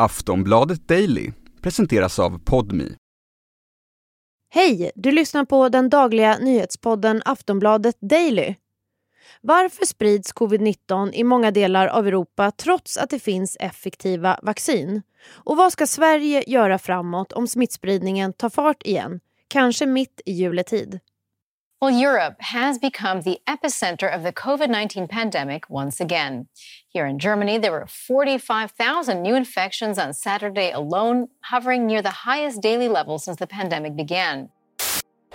Aftonbladet Daily presenteras av Podmi. Hej! Du lyssnar på den dagliga nyhetspodden Aftonbladet Daily. Varför sprids covid-19 i många delar av Europa trots att det finns effektiva vaccin? Och vad ska Sverige göra framåt om smittspridningen tar fart igen? Kanske mitt i juletid. Well, Europe has become the epicenter of the COVID 19 pandemic once again. Here in Germany, there were 45,000 new infections on Saturday alone, hovering near the highest daily level since the pandemic began.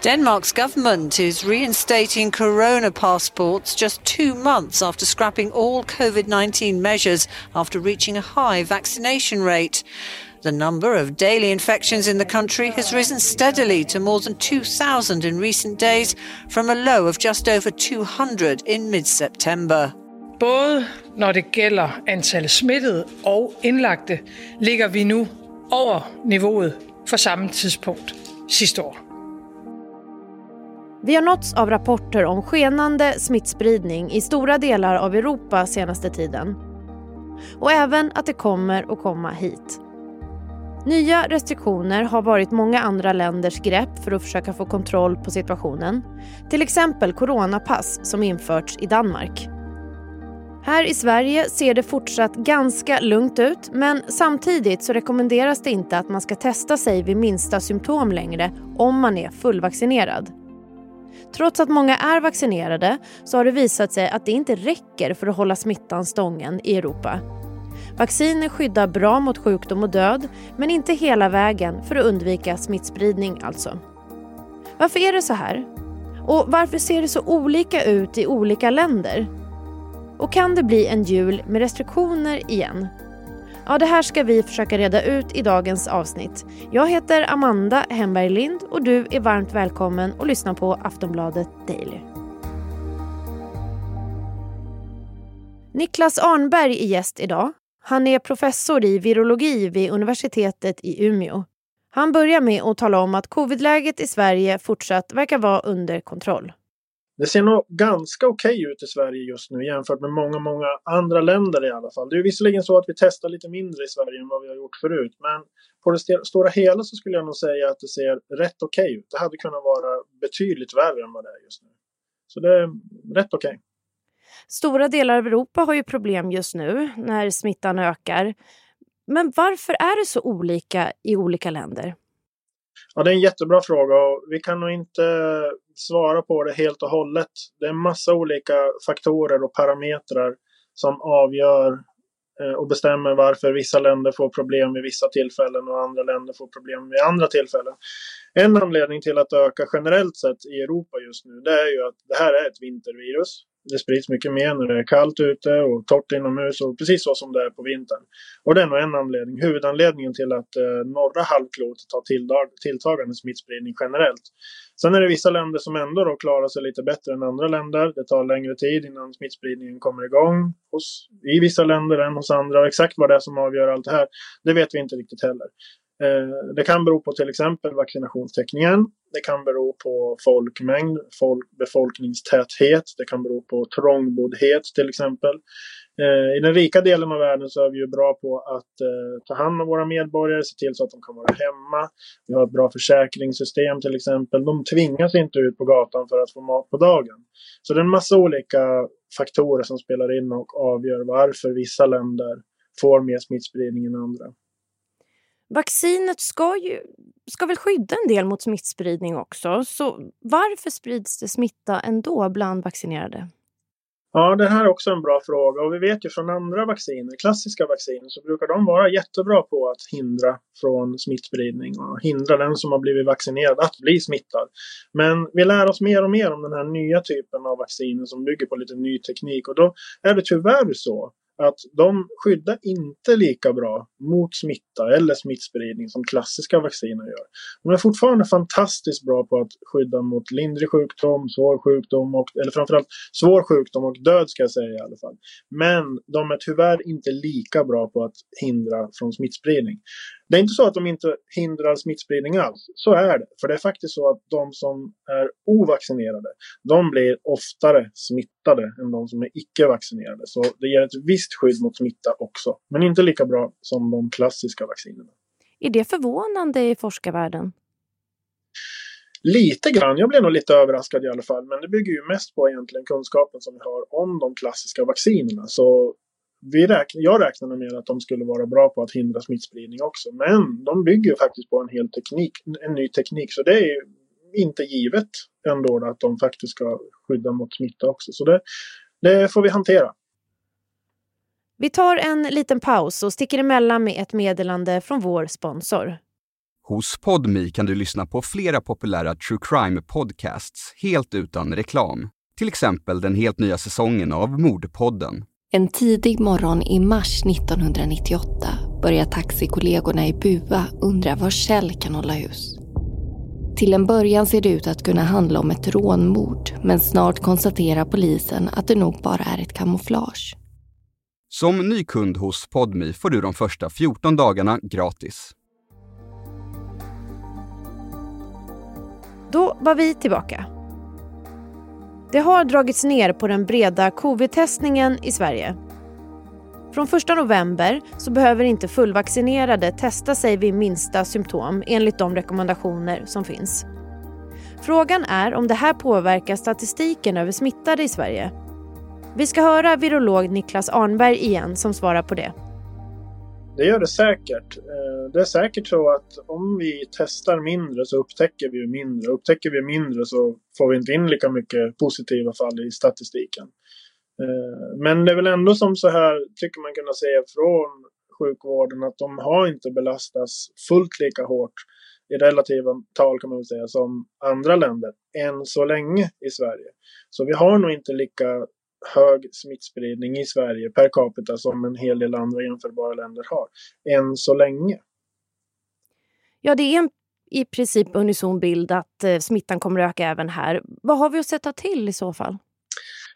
Denmark's government is reinstating corona passports just two months after scrapping all COVID 19 measures after reaching a high vaccination rate. The number of daily infections in the country has risen steadily to more than 2,000 in recent days, from a low of just over 200 in mid September. Både når det gælder antal smittede og indlagte, ligger vi nu over niveauet for samme tidspunkt sidste år. Vi har nåtts av rapporter om skenande smittspridning i stora delar av Europa senaste tiden. Och även att det kommer att komma hit. Nya restriktioner har varit många andra länders grepp för att försöka få kontroll på situationen. Till exempel coronapass som införts i Danmark. Här i Sverige ser det fortsatt ganska lugnt ut men samtidigt så rekommenderas det inte att man ska testa sig vid minsta symptom längre om man är fullvaccinerad. Trots att många är vaccinerade så har det visat sig att det inte räcker för att hålla smittan stången i Europa. Vacciner skyddar bra mot sjukdom och död men inte hela vägen för att undvika smittspridning alltså. Varför är det så här? Och varför ser det så olika ut i olika länder? Och kan det bli en jul med restriktioner igen? Ja, det här ska vi försöka reda ut i dagens avsnitt. Jag heter Amanda Hemberg Lind och du är varmt välkommen att lyssna på Aftonbladet Daily. Niklas Arnberg är gäst idag. Han är professor i virologi vid universitetet i Umeå. Han börjar med att tala om att covidläget i Sverige fortsatt verkar vara under kontroll. Det ser nog ganska okej okay ut i Sverige just nu jämfört med många, många andra länder i alla fall. Det är visserligen så att vi testar lite mindre i Sverige än vad vi har gjort förut, men på det stora hela så skulle jag nog säga att det ser rätt okej okay ut. Det hade kunnat vara betydligt värre än vad det är just nu. Så det är rätt okej. Okay. Stora delar av Europa har ju problem just nu när smittan ökar. Men varför är det så olika i olika länder? Ja, det är en jättebra fråga och vi kan nog inte svara på det helt och hållet. Det är en massa olika faktorer och parametrar som avgör eh, och bestämmer varför vissa länder får problem vid vissa tillfällen och andra länder får problem vid andra tillfällen. En anledning till att öka generellt sett i Europa just nu det är ju att det här är ett vintervirus det sprids mycket mer när det är kallt ute och torrt inomhus och precis så som det är på vintern. Och det är nog en anledning, huvudanledningen till att eh, norra halvklotet har tilltagande smittspridning generellt. Sen är det vissa länder som ändå då klarar sig lite bättre än andra länder. Det tar längre tid innan smittspridningen kommer igång hos, i vissa länder än hos andra. Exakt vad det är som avgör allt det här, det vet vi inte riktigt heller. Eh, det kan bero på till exempel vaccinationstäckningen. Det kan bero på folkmängd, folk, befolkningstäthet. Det kan bero på trångboddhet till exempel. Eh, I den rika delen av världen så är vi ju bra på att eh, ta hand om våra medborgare, se till så att de kan vara hemma. Vi har ett bra försäkringssystem till exempel. De tvingas inte ut på gatan för att få mat på dagen. Så det är en massa olika faktorer som spelar in och avgör varför vissa länder får mer smittspridning än andra. Vaccinet ska ju ska väl skydda en del mot smittspridning också. Så varför sprids det smitta ändå bland vaccinerade? Ja, det här är också en bra fråga och vi vet ju från andra vacciner, klassiska vacciner, så brukar de vara jättebra på att hindra från smittspridning och hindra den som har blivit vaccinerad att bli smittad. Men vi lär oss mer och mer om den här nya typen av vacciner som bygger på lite ny teknik och då är det tyvärr så att de skyddar inte lika bra mot smitta eller smittspridning som klassiska vacciner gör. De är fortfarande fantastiskt bra på att skydda mot lindrig sjukdom, svår sjukdom och, eller framförallt svår sjukdom och död ska jag säga i alla fall. Men de är tyvärr inte lika bra på att hindra från smittspridning. Det är inte så att de inte hindrar smittspridning alls. Så är det. För det är faktiskt så att de som är ovaccinerade, de blir oftare smittade än de som är icke-vaccinerade. Så det ger ett visst skydd mot smitta också. Men inte lika bra som de klassiska vaccinerna. Är det förvånande i forskarvärlden? Lite grann. Jag blev nog lite överraskad i alla fall. Men det bygger ju mest på egentligen kunskapen som vi har om de klassiska vaccinerna. Så vi räkn jag räknade med att de skulle vara bra på att hindra smittspridning också. Men de bygger faktiskt på en hel teknik, en ny teknik. Så det är inte givet ändå att de faktiskt ska skydda mot smitta också. Så det, det får vi hantera. Vi tar en liten paus och sticker emellan med ett meddelande från vår sponsor. Hos Podmi kan du lyssna på flera populära true crime-podcasts helt utan reklam. Till exempel den helt nya säsongen av Mordpodden. En tidig morgon i mars 1998 börjar taxikollegorna i Bua undra var Kjell kan hålla hus. Till en början ser det ut att kunna handla om ett rånmord men snart konstaterar polisen att det nog bara är ett kamouflage. Som ny kund hos Podmi får du de första 14 dagarna gratis. Då var vi tillbaka. Det har dragits ner på den breda covid-testningen i Sverige. Från 1 november så behöver inte fullvaccinerade testa sig vid minsta symptom enligt de rekommendationer som finns. Frågan är om det här påverkar statistiken över smittade i Sverige. Vi ska höra virolog Niklas Arnberg igen som svarar på det. Det gör det säkert. Eh, det är säkert så att om vi testar mindre så upptäcker vi mindre. Upptäcker vi mindre så får vi inte in lika mycket positiva fall i statistiken. Eh, men det är väl ändå som så här, tycker man kunna säga från sjukvården, att de har inte belastats fullt lika hårt i relativa tal kan man väl säga som andra länder än så länge i Sverige. Så vi har nog inte lika hög smittspridning i Sverige per capita som en hel del andra jämförbara länder har. Än så länge. Ja, det är en i princip unison bild att eh, smittan kommer att öka även här. Vad har vi att sätta till i så fall?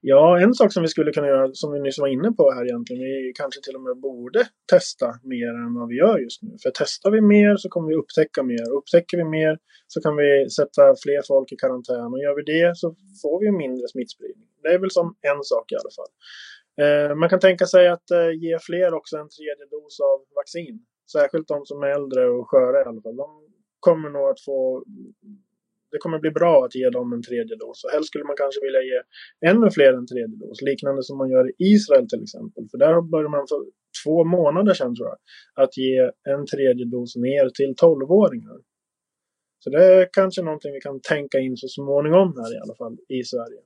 Ja, en sak som vi skulle kunna göra, som vi nyss var inne på här egentligen, vi kanske till och med borde testa mer än vad vi gör just nu. För testar vi mer så kommer vi upptäcka mer. Upptäcker vi mer så kan vi sätta fler folk i karantän och gör vi det så får vi mindre smittspridning. Det är väl som en sak i alla fall. Eh, man kan tänka sig att eh, ge fler också en tredje dos av vaccin. Särskilt de som är äldre och sköra i alla fall. De kommer nog att få det kommer bli bra att ge dem en tredje dos. Och helst skulle man kanske vilja ge ännu fler en tredje dos. Liknande som man gör i Israel till exempel. För där började man för två månader sedan tror jag. Att ge en tredje dos ner till 12-åringar. Så det är kanske någonting vi kan tänka in så småningom här i alla fall i Sverige.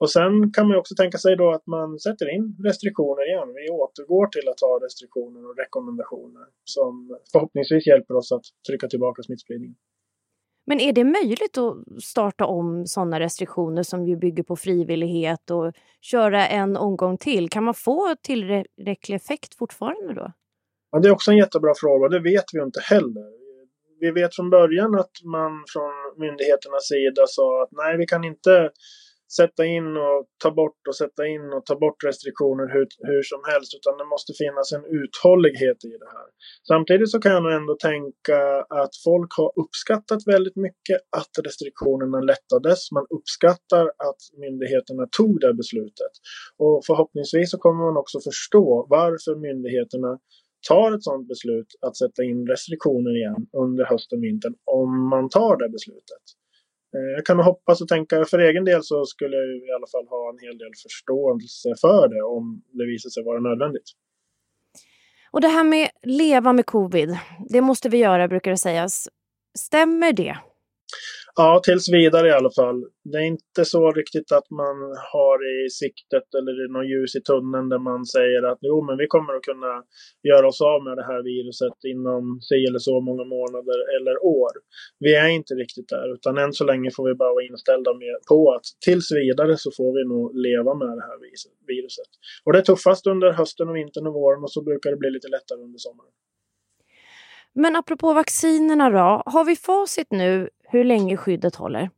Och sen kan man också tänka sig då att man sätter in restriktioner igen. Vi återgår till att ha restriktioner och rekommendationer som förhoppningsvis hjälper oss att trycka tillbaka smittspridningen. Men är det möjligt att starta om sådana restriktioner som ju bygger på frivillighet och köra en omgång till? Kan man få tillräcklig effekt fortfarande då? Ja, det är också en jättebra fråga. Det vet vi inte heller. Vi vet från början att man från myndigheternas sida sa att nej, vi kan inte sätta in och ta bort och sätta in och ta bort restriktioner hur, hur som helst. Utan det måste finnas en uthållighet i det här. Samtidigt så kan jag nog ändå tänka att folk har uppskattat väldigt mycket att restriktionerna lättades. Man uppskattar att myndigheterna tog det beslutet. Och förhoppningsvis så kommer man också förstå varför myndigheterna tar ett sådant beslut att sätta in restriktioner igen under hösten, vintern, om man tar det beslutet. Eh, jag kan hoppas och tänka, för egen del så skulle jag i alla fall ha en hel del förståelse för det om det visar sig vara nödvändigt. Och det här med leva med covid, det måste vi göra brukar det sägas. Stämmer det? Ja, tills vidare i alla fall. Det är inte så riktigt att man har i siktet eller något ljus i tunneln där man säger att jo, men vi kommer att kunna göra oss av med det här viruset inom si eller så många månader eller år. Vi är inte riktigt där, utan än så länge får vi bara vara inställda med, på att tills vidare så får vi nog leva med det här viruset. Och det är tuffast under hösten och vintern och våren och så brukar det bli lite lättare under sommaren. Men apropå vaccinerna då, har vi facit nu hur länge skyddet håller?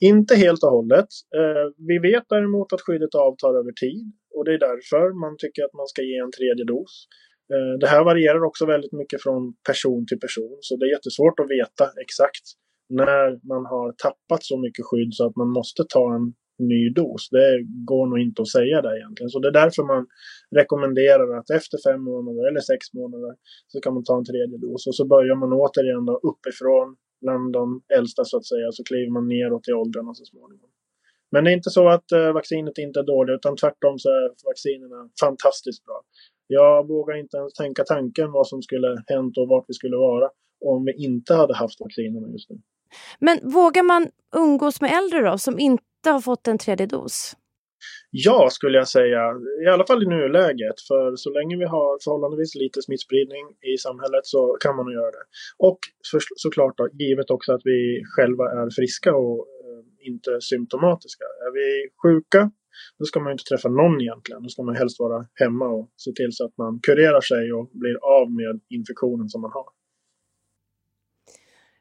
Inte helt och hållet. Eh, vi vet däremot att skyddet avtar över tid och det är därför man tycker att man ska ge en tredje dos. Eh, det här varierar också väldigt mycket från person till person så det är jättesvårt att veta exakt när man har tappat så mycket skydd så att man måste ta en ny dos. Det går nog inte att säga det egentligen. Så det är därför man rekommenderar att efter fem månader eller sex månader så kan man ta en tredje dos. Och så börjar man återigen då uppifrån bland de äldsta så att säga. Så kliver man neråt i åldrarna så småningom. Men det är inte så att eh, vaccinet inte är dåligt utan tvärtom så är vaccinerna fantastiskt bra. Jag vågar inte ens tänka tanken vad som skulle hänt och vart vi skulle vara om vi inte hade haft vaccinerna just nu. Men vågar man umgås med äldre då som inte har fått en tredje dos? Ja, skulle jag säga. I alla fall i nuläget. För så länge vi har förhållandevis lite smittspridning i samhället så kan man nog göra det. Och för, såklart då, givet också att vi själva är friska och eh, inte symptomatiska. Är vi sjuka, då ska man inte träffa någon egentligen. Då ska man helst vara hemma och se till så att man kurerar sig och blir av med infektionen som man har.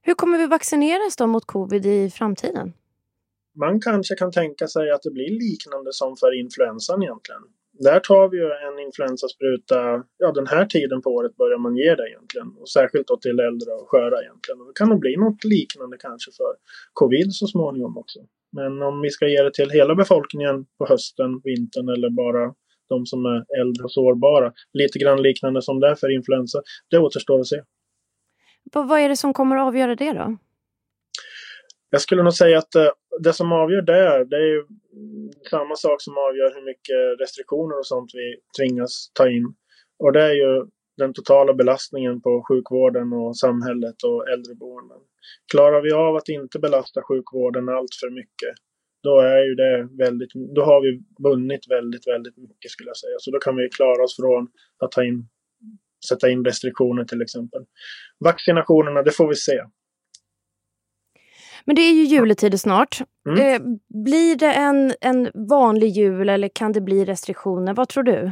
Hur kommer vi vaccineras då mot covid i framtiden? Man kanske kan tänka sig att det blir liknande som för influensan egentligen. Där tar vi ju en influensaspruta, ja den här tiden på året börjar man ge det egentligen. Och särskilt då till äldre och sköra egentligen. Och det kan nog bli något liknande kanske för covid så småningom också. Men om vi ska ge det till hela befolkningen på hösten, vintern eller bara de som är äldre och sårbara. Lite grann liknande som det är för influensa. Det återstår att se. Vad är det som kommer att avgöra det då? Jag skulle nog säga att eh, det som avgör där, det är ju samma sak som avgör hur mycket restriktioner och sånt vi tvingas ta in. Och det är ju den totala belastningen på sjukvården och samhället och äldreboenden. Klarar vi av att inte belasta sjukvården allt för mycket, då är ju det väldigt, då har vi vunnit väldigt, väldigt mycket skulle jag säga. Så då kan vi klara oss från att ta in, sätta in restriktioner till exempel. Vaccinationerna, det får vi se. Men det är ju juletider snart. Mm. Eh, blir det en, en vanlig jul eller kan det bli restriktioner? Vad tror du?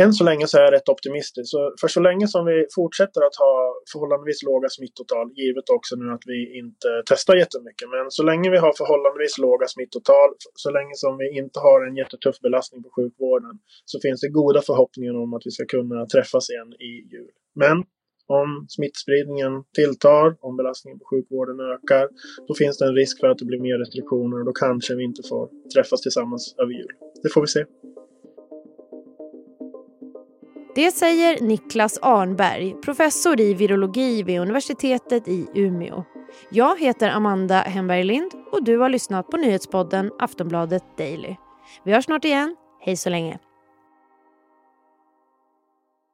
Än så länge så är jag rätt optimistisk. Så för så länge som vi fortsätter att ha förhållandevis låga smittotal, givet också nu att vi inte testar jättemycket, men så länge vi har förhållandevis låga smittotal, så länge som vi inte har en jättetuff belastning på sjukvården, så finns det goda förhoppningar om att vi ska kunna träffas igen i jul. Men om smittspridningen tilltar, om belastningen på sjukvården ökar, då finns det en risk för att det blir mer restriktioner och då kanske vi inte får träffas tillsammans över jul. Det får vi se. Det säger Niklas Arnberg, professor i virologi vid universitetet i Umeå. Jag heter Amanda Hemberg Lind och du har lyssnat på nyhetspodden Aftonbladet Daily. Vi hörs snart igen. Hej så länge.